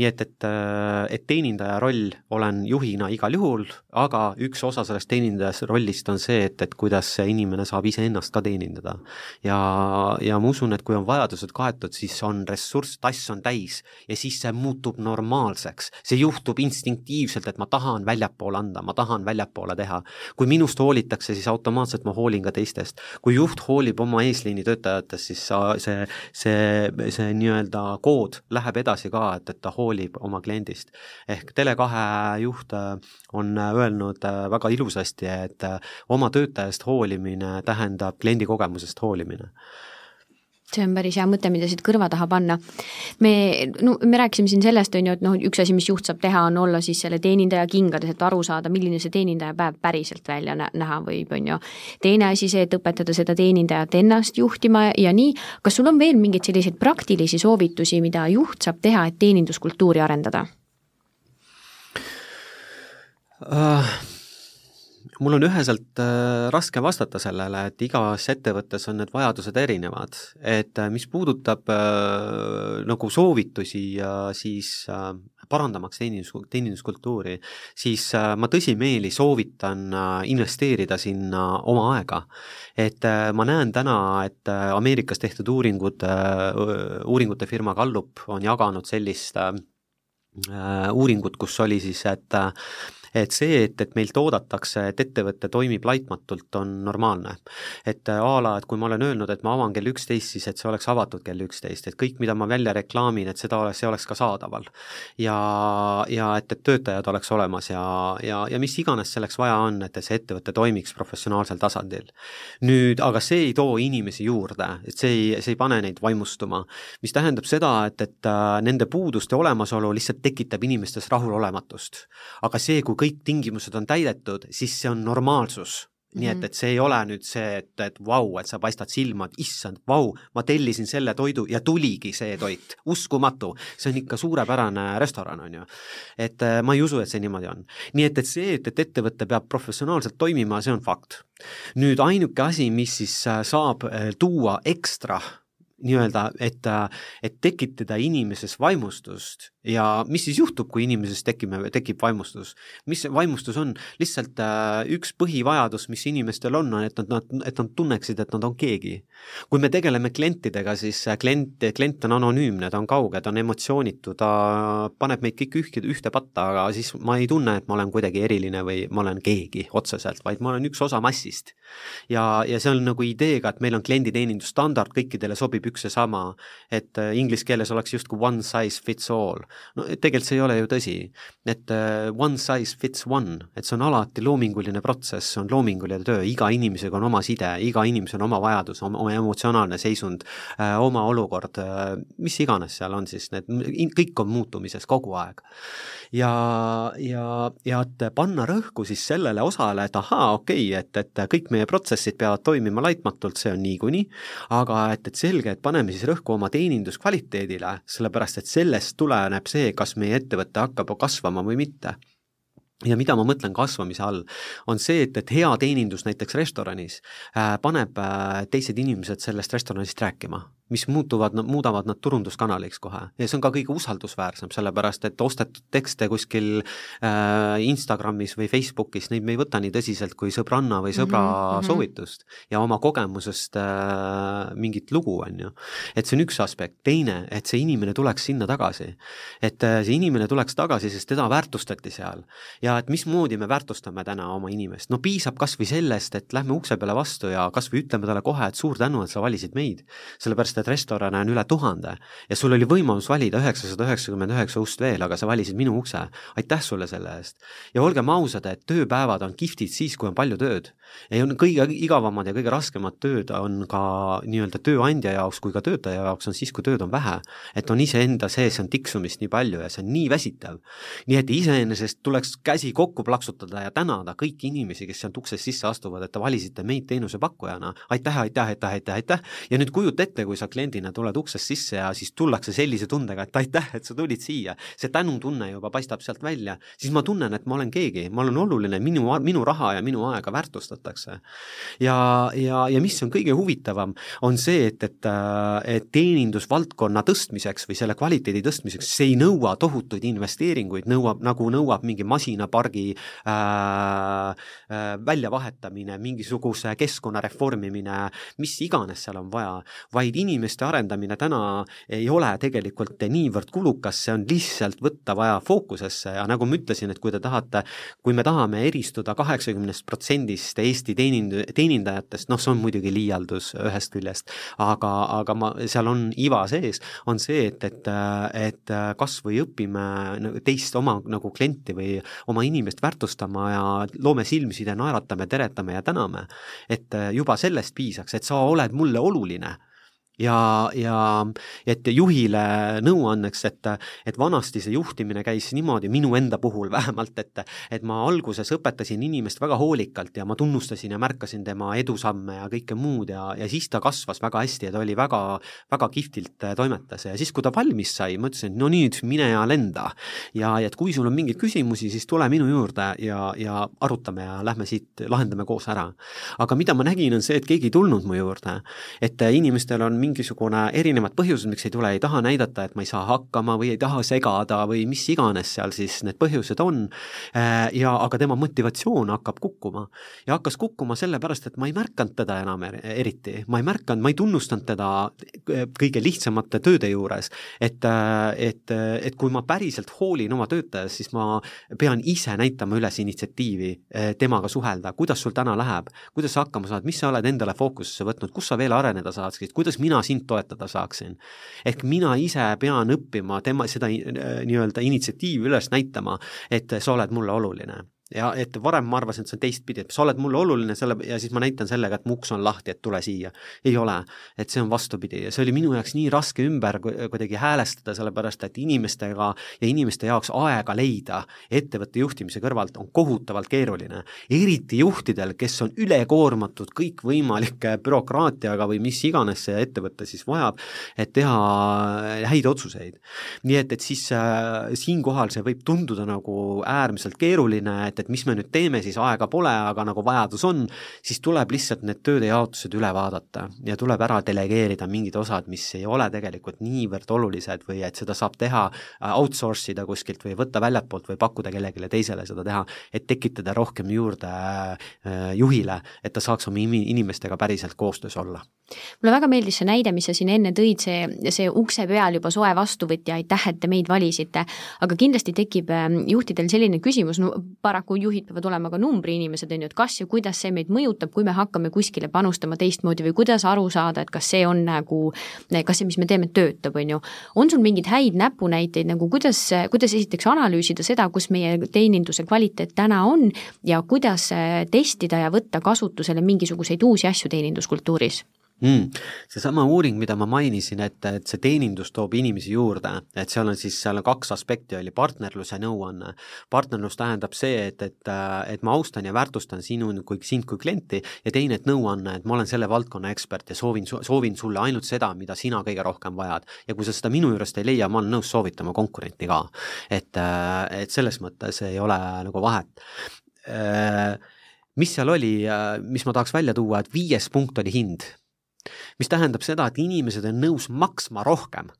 nii et, et, äh, et teenindaja roll olen juhina igal juhul, aga üks osa sellest teenindaja rollist on see, et, et kuidas see inimene saab iseennast ka teenindada. ja, ja ma usun, et kui on vajadused kaetud, siis on ressurss, tass on täis ja siis see muutub normaalseks. see juhtub instinktiivselt, et ma tahan väljapoole anda, ma tahan väljapoole teha. kui minust hoolitakse, siis automaatselt ma hoolin ka teistest. kui juht hoolib oma eesliini töötajatest, siis sa, see, see, see nii-öelda kood läheb edasi ka, et, et ta hoolib oma kliendist. ehk Tele2 juht äh, on äh, öelnud äh, väga ilusasti, et oma töötajast hoolimine tähendab kliendi kogemusest hoolimine see on päris hea mõte, mida siit kõrva taha panna. me, no me rääkisime siin sellest, on ju, et noh, üks asi, mis juht saab teha, on olla siis selle teenindaja kingades, et aru saada, milline see teenindaja päev päriselt välja näha võib, on ju. teine asi see, et õpetada seda teenindajat ennast juhtima ja nii, kas sul on veel mingeid selliseid praktilisi soovitusi, mida juht saab teha, et teeninduskultuuri arendada uh...? Mul on üheselt äh, raske vastata sellele, et igas ettevõttes on need vajadused erinevad, et äh, mis puudutab äh, nagu soovitusi ja siis parandamaks teenindus, teeninduskultuuri, siis ma tõsimeeli soovitan investeerida sinna oma aega. et ma näen täna, et Ameerikas tehtud uuringud uuringute firma Gallup on jaganud sellist uuringut, kus oli siis, et et see, et, et meilt oodatakse, et ettevõte toimib laitmatult, on normaalne. et äh, a la, et kui ma olen öelnud, et ma avan kell üksteist, siis et see oleks avatud kell üksteist, et kõik, mida ma välja reklaamin, et seda oleks, see oleks ka saadaval. ja, ja et, et töötajad oleks olemas ja, ja, ja mis iganes selleks vaja on, et see ettevõte toimiks professionaalsel tasandil. nüüd, aga see ei too inimesi juurde, et see ei, see ei pane neid vaimustuma, mis tähendab seda, et, et äh, nende puuduste olemasolu lihtsalt tekitab inimestes rahulolematust. aga see, kui kõik tingimused on täidetud, siis see on normaalsus nii et, et see ei ole nüüd see, et, et vau, et sa paistad silma, et issand, vau, ma tellisin selle toidu ja tuligi see toit, uskumatu, see on ikka suurepärane restoran, on ju. et äh, ma ei usu, et see niimoodi on. nii et, et see, et, et ettevõte peab professionaalselt toimima, see on fakt. nüüd ainuke asi, mis siis äh, saab äh, tuua ekstra nii-öelda, et, et tekitada inimeses vaimustust ja mis siis juhtub, kui inimeses tekime, tekib vaimustus? mis see vaimustus on? lihtsalt äh, üks põhivajadus, mis inimestel on, on, et nad, et nad tunneksid, et nad on keegi. kui me tegeleme klientidega, siis klient, klient on anonüümne, ta on kauge, ta on emotsioonitu, ta paneb meid kõik ühte, ühte patta, aga siis ma ei tunne, et ma olen kuidagi eriline või ma olen keegi otseselt, vaid ma olen üks osa massist. ja, ja see on nagu ideega, et meil on klienditeenindusstandard, kõikidele sobib üks ja sama, et äh, inglise keeles oleks justkui one size fits all no tegelikult see ei ole ju tõsi, et uh, one size fits one, et see on alati loominguline protsess, see on loominguline töö, iga inimesega on oma side, iga inimesel on oma vajadus, oma emotsionaalne seisund uh,, oma olukord mis iganes seal on siis, need kõik on muutumises kogu aeg. ja, ja, ja et panna rõhku siis sellele osale, et ahaa, okei okay,, et, et kõik meie protsessid peavad toimima laitmatult, see on niikuinii, aga et, et selge, et paneme siis rõhku oma teeninduskvaliteedile, sellepärast et sellest tuleneb see, kas meie ettevõte hakkab kasvama või mitte. Ja mida ma mõtlen kasvamise all, on see, et, et hea teenindus näiteks restoranis äh, paneb äh, teised inimesed sellest restoranist rääkima mis muutuvad, muudavad nad turunduskanaliks kohe ja see on ka kõige usaldusväärsem, sellepärast et ostetud tekste kuskil äh, Instagramis või Facebookis, neid me ei võta nii tõsiselt kui sõbranna või sõbra mm -hmm. soovitust ja oma kogemusest äh, mingit lugu, on ju. et see on üks aspekt, teine, et see inimene tuleks sinna tagasi. et äh, see inimene tuleks tagasi, sest teda väärtustati seal. ja et mismoodi me väärtustame täna oma inimest, no piisab kas või sellest, et lähme ukse peale vastu ja kas või ütleme talle kohe, et suur tänu, et sa valisid meid. sellepärast, et restorane on üle tuhande ja sul oli võimalus valida üheksasada üheksakümmend üheksa ust veel, aga sa valisid minu ukse. aitäh sulle selle eest. ja olgem ausad, et tööpäevad on kihvtid siis, kui on palju tööd. ja on kõige igavamad ja kõige raskemad tööd on ka nii-öelda tööandja jaoks kui ka töötaja jaoks on siis, kui tööd on vähe. et on iseenda sees on tiksumist nii palju ja see on nii väsitav. nii et iseenesest tuleks käsi kokku plaksutada ja tänada kõiki inimesi, kes sealt uksest sisse astuvad, et te valisite meid teenusepakkujana. aitäh, aitäh, aitäh, aitäh, aitäh ja nüüd kujuta ette, kui sa kliendina tuled uksest sisse ja siis tullakse sellise tundega, et aitäh, et sa tulid siia, see tänutunne juba paistab sealt välja, siis ma tunnen, et ma olen keegi, ma olen oluline, minu, minu raha ja minu aega väärtustatakse. ja, ja, ja mis on kõige huvitavam, on see, et, et, et teenindusvaldkonna tõstmiseks või selle kvaliteedi tõstmiseks, see ei nõua tohutuid investeeringuid, nõuab, nagu nõuab mingi masinapargi äh, äh, väljavahetamine, mingisuguse keskkonna reformimine, mis iganes seal on vaja, vaid inimesed inimeste arendamine täna ei ole tegelikult niivõrd kulukas, see on lihtsalt võtta vaja fookusesse ja nagu ma ütlesin, et kui te tahate, kui me tahame eristuda kaheksakümnest protsendist Eesti teenind-, teenindajatest, noh, see on muidugi liialdus ühest küljest, aga, aga ma, seal on iva sees, on see, et, et, et kas või õpime nagu teist oma nagu klienti või oma inimest väärtustama ja loome silmside, naeratame, teretame ja täname. et juba sellest piisaks, et sa oled mulle oluline ja, ja et juhile nõuanneks, et, et vanasti see juhtimine käis niimoodi, minu enda puhul vähemalt, et, et ma alguses õpetasin inimest väga hoolikalt ja ma tunnustasin ja märkasin tema edusamme ja kõike muud ja, ja siis ta kasvas väga hästi ja ta oli väga, väga kihvtilt toimetas ja siis, kui ta valmis sai, ma ütlesin, no nüüd mine ja lenda. ja, ja et kui sul on mingeid küsimusi, siis tule minu juurde ja, ja arutame ja lähme siit, lahendame koos ära. aga mida ma nägin, on see, et keegi ei tulnud mu juurde, et inimestel on mingi mingisugune erinevad põhjused, miks ei tule, ei taha näidata, et ma ei saa hakkama või ei taha segada või mis iganes seal siis need põhjused on. Äh, ja aga tema motivatsioon hakkab kukkuma. Ja hakkas kukkuma sellepärast, et ma ei märganud teda enam eriti, ma ei märganud, ma ei tunnustanud teda äh, kõige lihtsamate tööde juures, et, äh, et, et kui ma päriselt hoolin oma töötajast, siis ma pean ise näitama üles initsiatiivi temaga suhelda, kuidas sul täna läheb, kuidas sa hakkama saad, mis sa oled endale fookusesse võtnud, kus sa veel areneda saaksid, kuidas mina mina sind toetada saaksin. ehk mina ise pean õppima tema, seda äh, nii-öelda initsiatiivi üles näitama, et sa oled mulle oluline ja et varem ma arvasin, et see on teistpidi, et sa oled mulle oluline selle ja siis ma näitan sellega, et mu uks on lahti, et tule siia. ei ole, et see on vastupidi ja see oli minu jaoks nii raske ümber kuidagi häälestada, sellepärast et inimestega ja inimeste jaoks aega leida ettevõtte juhtimise kõrvalt on kohutavalt keeruline. eriti juhtidel, kes on ülekoormatud kõikvõimalike bürokraatiaga või mis iganes see ettevõte siis vajab, et teha häid otsuseid. nii et, et siis äh, siinkohal see võib tunduda nagu äärmiselt keeruline, et, et mis me nüüd teeme, siis aega pole, aga nagu vajadus on, siis tuleb lihtsalt need tööde jaotused üle vaadata ja tuleb ära delegeerida mingid osad, mis ei ole tegelikult niivõrd olulised või et seda saab teha, äh, outsource ida kuskilt või võtta väljapoolt või pakkuda kellelegi teisele seda teha, et tekitada rohkem juurde äh, juhile, et ta saaks oma inimestega päriselt koostöös olla mulle väga meeldis see näide, mis sa siin enne tõid, see, see ukse peal juba soe vastuvõtja, aitäh, et te meid valisite. aga kindlasti tekib ähm, juhtidel selline küsimus, no paraku juhid peavad olema ka numbriinimesed, on ju, et kas ja kuidas see meid mõjutab, kui me hakkame kuskile panustama teistmoodi või kuidas aru saada, et kas see on nagu, kas see, mis me teeme, töötab, on ju. on sul mingeid häid näpunäiteid nagu kuidas, kuidas esiteks analüüsida seda, kus meie teeninduse kvaliteet täna on ja kuidas testida ja võtta kasutusele mingisuguseid uusi asju teeninduskultuuris? Mm,. seesama uuring, mida ma mainisin, et, et see teenindus toob inimesi juurde, et seal on siis, seal on kaks aspekti, oli partnerlus ja nõuanne. partnerlus tähendab see, et, et, et ma austan ja väärtustan sinu kui, sind kui klienti ja teine, et nõuanne, et ma olen selle valdkonna ekspert ja soovin, soovin sulle ainult seda, mida sina kõige rohkem vajad. ja kui sa seda minu juurest ei leia, ma olen nõus soovitama konkurenti ka. et, et selles mõttes ei ole nagu vahet mis seal oli, mis ma tahaks välja tuua, et viies punkt oli hind mis tähendab seda, et inimesed on nõus maksma rohkem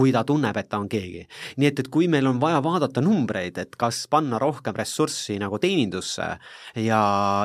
kui ta tunneb, et ta on keegi. nii et, et kui meil on vaja vaadata numbreid, et kas panna rohkem ressurssi nagu teenindusse ja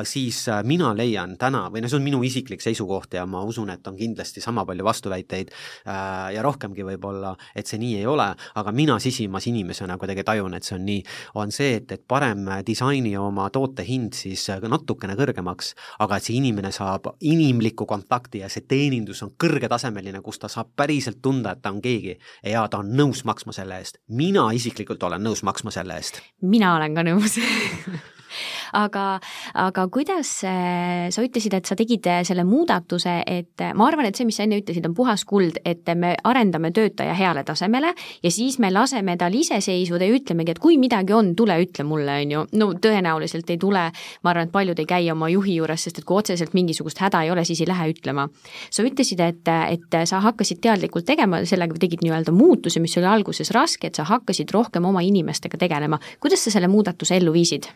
siis äh, mina leian täna, või no see on minu isiklik seisukoht ja ma usun, et on kindlasti sama palju vastuväiteid äh, ja rohkemgi võib-olla, et see nii ei ole, aga mina sisimas inimesena kuidagi tajun, et see on nii, on see, et, et parem disaini oma toote hind siis natukene kõrgemaks, aga et see inimene saab inimlikku kontakti ja see teenindus on kõrgetasemeline, kus ta saab päriselt tunda, et ta on keegi ja ta on nõus maksma selle eest. mina isiklikult olen nõus maksma selle eest. mina olen ka nõus aga, aga kuidas äh, sa ütlesid, et sa tegid äh, selle muudatuse, et äh, ma arvan, et see, mis sa enne ütlesid, on puhas kuld, et me arendame töötaja heale tasemele ja siis me laseme tal iseseisvuda ja ütlemegi, et kui midagi on, tule ütle mulle, on ju. no tõenäoliselt ei tule, ma arvan, et paljud ei käi oma juhi juures, sest et kui otseselt mingisugust häda ei ole, siis ei lähe ütlema. sa ütlesid, et, et sa hakkasid teadlikult tegema, sellega tegid nii-öelda muutuse, mis oli alguses raske, et sa hakkasid rohkem oma inimestega tegelema. kuidas sa selle muudatuse ellu viisid?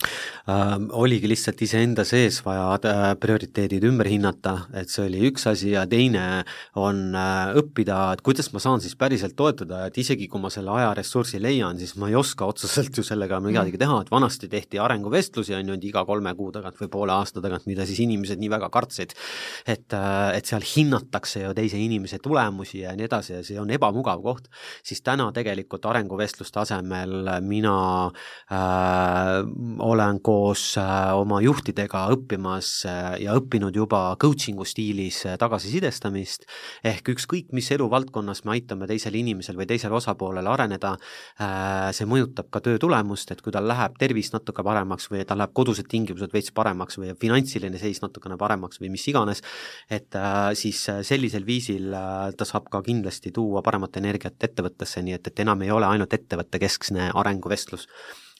Äh, oligi lihtsalt iseenda sees vaja äh, prioriteedid ümber hinnata, et see oli üks asi ja teine on äh, õppida, et kuidas ma saan siis päriselt toetada, et isegi kui ma selle aja ressursi leian, siis ma ei oska otseselt ju sellega midagi mm. teha, et vanasti tehti arenguvestlusi, on ju, iga kolme kuu tagant või poole aasta tagant, mida siis inimesed nii väga kartsid. et, äh, et seal hinnatakse ju teise inimese tulemusi ja nii edasi ja see on ebamugav koht, siis täna tegelikult arenguvestluste asemel mina äh, olen koos äh, oma juhtidega õppimas äh, ja õppinud juba coaching'u stiilis äh, tagasisidestamist, ehk ükskõik, mis eluvaldkonnas me aitame teisel inimesel või teisel osapoolel areneda, see mõjutab ka töö tulemust, et kui tal läheb tervis natuke paremaks või tal läheb kodused tingimused veits paremaks või finantsiline seis natukene paremaks või mis iganes, et siis sellisel viisil ta saab ka kindlasti tuua paremat energiat ettevõttesse, nii et, et enam ei ole ainult ettevõttekeskne arenguvestlus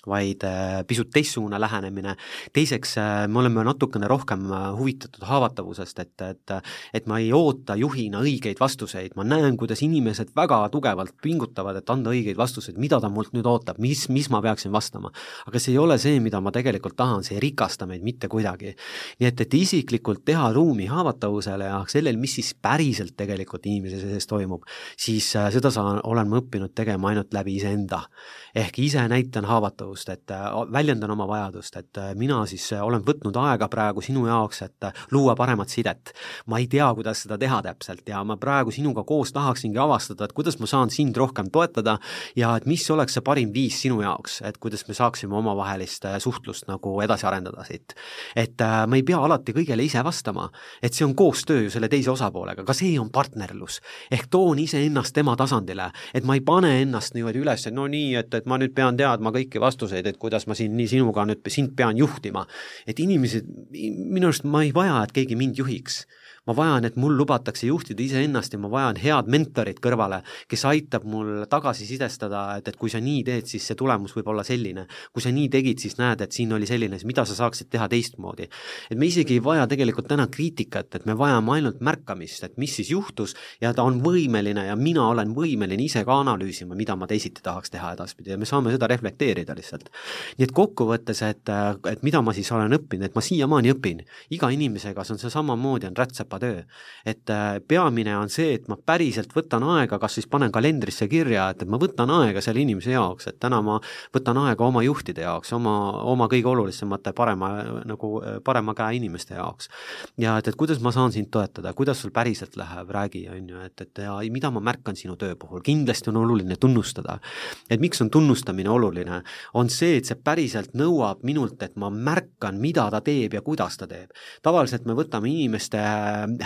vaid äh, pisut teistsugune lähenemine. teiseks, äh, me oleme natukene rohkem äh, huvitatud haavatavusest, et, et et ma ei oota juhina õigeid vastuseid, ma näen, kuidas inimesed väga tugevalt pingutavad, et anda õigeid vastuseid, mida ta mult nüüd ootab, mis, mis ma peaksin vastama. aga see ei ole see, mida ma tegelikult tahan, see ei rikasta meid mitte kuidagi. nii et, et isiklikult teha ruumi haavatavusele ja sellel, mis siis päriselt tegelikult inimese sees toimub, siis seda saan, olen ma õppinud tegema ainult läbi iseenda. ehk ise näitan haavatavust, vajadust, et äh, väljendan oma vajadust, et äh, mina siis äh, olen võtnud aega praegu sinu jaoks, et luua paremat sidet. ma ei tea, kuidas seda teha täpselt ja ma praegu sinuga koos tahaksingi avastada, et kuidas ma saan sind rohkem toetada ja et mis oleks see parim viis sinu jaoks, et kuidas me saaksime omavahelist suhtlust nagu edasi arendada siit. et ma ei pea alati kõigele ise vastama, et see on koostöö ju selle teise osapoolega, ka see on partnerlus. ehk toon iseennast tema tasandile, et ma ei pane ennast niimoodi üles, et no nii, et, et ma nüüd pean teadma kõiki vastuseid, vastuseid, et kuidas ma siin nii sinuga nüüd sind pean juhtima. et inimesed, minu arust ma ei vaja, et keegi mind juhiks ma vajan, et mul lubatakse juhtida iseennast ja ma vajan head mentorit kõrvale, kes aitab mul tagasisidestada, et, et kui sa nii teed, siis see tulemus võib olla selline. kui sa nii tegid, siis näed, et siin oli selline, siis mida sa saaksid teha teistmoodi. et me isegi ei vaja tegelikult täna kriitikat, et me vajame ainult märkamist, et mis siis juhtus ja ta on võimeline ja mina olen võimeline ise ka analüüsima, mida ma teisiti tahaks teha edaspidi ja me saame seda reflekteerida lihtsalt. nii et kokkuvõttes, et, et mida ma siis olen õppinud, et ma siiamaani õpin, iga inimesega, see on see samamoodi, on rätsepa töö. et äh, peamine on see, et ma päriselt võtan aega, kas siis panen kalendrisse kirja, et, et ma võtan aega selle inimese jaoks, et täna ma võtan aega oma juhtide jaoks, oma, oma kõige olulisemate parema, nagu parema käe inimeste jaoks. ja et, et kuidas ma saan sind toetada, kuidas sul päriselt läheb, räägi, on ju, et, et ja mida ma märkan sinu töö puhul, kindlasti on oluline tunnustada. et miks on tunnustamine oluline, on see, et see päriselt nõuab minult, et ma märkan, mida ta teeb ja kuidas ta teeb. tavaliselt me võtame inimeste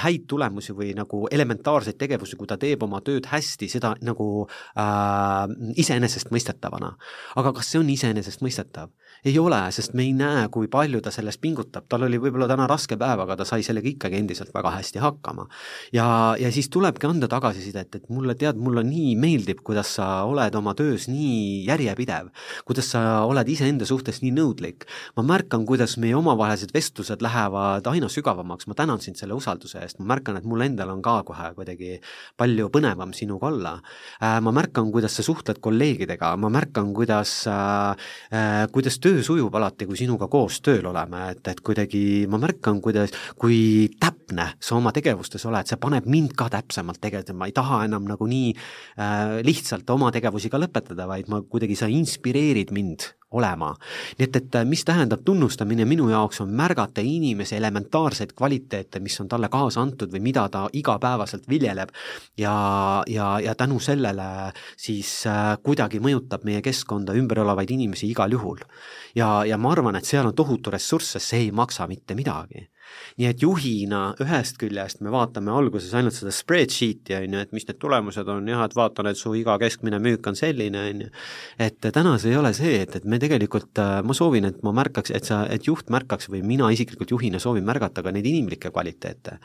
häid tulemusi või nagu elementaarseid tegevusi, kui ta teeb oma tööd hästi, seda nagu äh, iseenesestmõistetavana. aga kas see on iseenesestmõistetav? Ei ole, sest me ei näe, kui palju ta sellest pingutab, tal oli võib-olla täna raske päev, aga ta sai sellega ikkagi endiselt väga hästi hakkama. ja, ja siis tulebki anda tagasisidet, et mulle tead, mulle nii meeldib, kuidas sa oled oma töös nii järjepidev, kuidas sa oled iseenda suhtes nii nõudlik. ma märkan, kuidas meie omavahelised vestlused lähevad aina sügavamaks, ma tänan sind selle usalduse eest, ma märkan, et mul endal on ka kohe kuidagi palju põnevam sinuga olla. Äh, ma märkan, kuidas sa suhtled kolleegidega, ma märkan, kuidas, äh, äh, kuidas töö sujub alati, kui sinuga koos tööl oleme, et, et kuidagi ma märkan, kuidas, kui täpne sa oma tegevustes oled, see paneb mind ka täpsemalt tegelema, ei taha enam nagu nii äh, lihtsalt oma tegevusi ka lõpetada, vaid ma kuidagi, sa inspireerid mind olema. nii et, et mis tähendab tunnustamine minu jaoks, on märgata inimese elementaarseid kvaliteete, mis on talle kaasa antud või mida ta igapäevaselt viljeleb ja, ja, ja tänu sellele siis äh, kuidagi mõjutab meie keskkonda ümber olevaid inimesi igal juhul. ja, ja ma arvan, et seal on tohutu ressurss, sest see ei maksa mitte midagi nii et juhina ühest küljest me vaatame alguses ainult seda spreadsheet'i, on ju, et mis need tulemused on, jah, et vaatan, et su iga keskmine müük on selline, on ju. et täna see ei ole see, et, et me tegelikult, äh, ma soovin, et ma märkaks, et sa, et juht märkaks või mina isiklikult juhina soovin märgata ka neid inimlikke kvaliteete.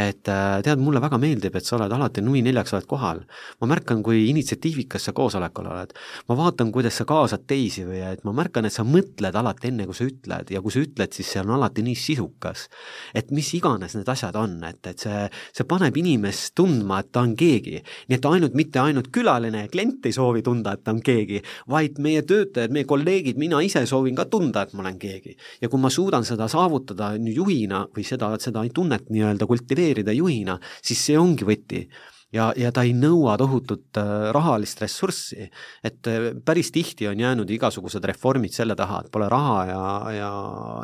et äh, tead, mulle väga meeldib, et sa oled alati nui neljaks oled kohal. ma märkan, kui initsiatiivikas sa koosolekul oled. ma vaatan, kuidas sa kaasad teisi või et ma märkan, et sa mõtled alati enne, kui sa ütled ja kui sa ütled, siis see on alati nii sisukas et mis iganes need asjad on, et, et see, see paneb inimest tundma, et ta on keegi. nii et ainult, mitte ainult külaline ja klient ei soovi tunda, et ta on keegi, vaid meie töötajad, meie kolleegid, mina ise soovin ka tunda, et ma olen keegi. ja kui ma suudan seda saavutada juhina või seda, seda tunnet nii-öelda kultiveerida juhina, siis see ongi võti ja, ja ta ei nõua tohutut äh, rahalist ressurssi. et äh, päris tihti on jäänud igasugused reformid selle taha, et pole raha ja, ja,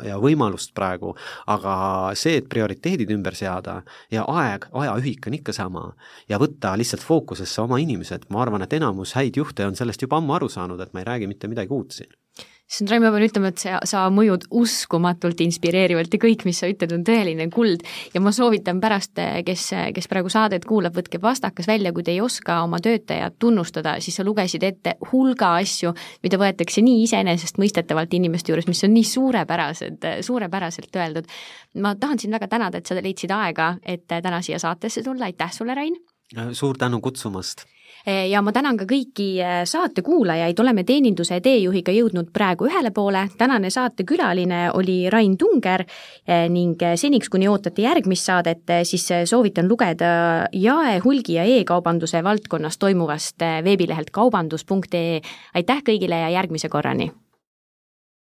ja võimalust praegu, aga see, et prioriteedid ümber seada ja aeg, ajaühik on ikka sama ja võtta lihtsalt fookusesse oma inimesed, ma arvan, et enamus häid juhte on sellest juba ammu aru saanud, et ma ei räägi mitte midagi uut siin issand, Raimo, ma pean ütlema, et sa, sa mõjud uskumatult inspireerivalt ja kõik, mis sa ütled, on tõeline kuld. ja ma soovitan pärast, kes, kes praegu saadet kuulab, võtke pastakas välja, kui te ei oska oma töötajat tunnustada, siis sa lugesid ette hulga asju, mida võetakse nii iseenesestmõistetavalt inimeste juures, mis on nii suurepärased, suurepäraselt öeldud. ma tahan sind väga tänada, et sa leidsid aega, et täna siia saatesse tulla, aitäh sulle, Rain! suur tänu kutsumast! Eh, ja ma tänan ka kõiki eh, saate kuulajaid, oleme teeninduse teejuhiga jõudnud praegu ühele poole, tänane saatekülaline oli Rain Tunger eh, ning seniks, kuni ootate järgmist saadet, siis soovitan lugeda jae, hulgi ja e-kaubanduse valdkonnas toimuvast veebilehelt kaubandus.ee. aitäh kõigile ja järgmise korrani!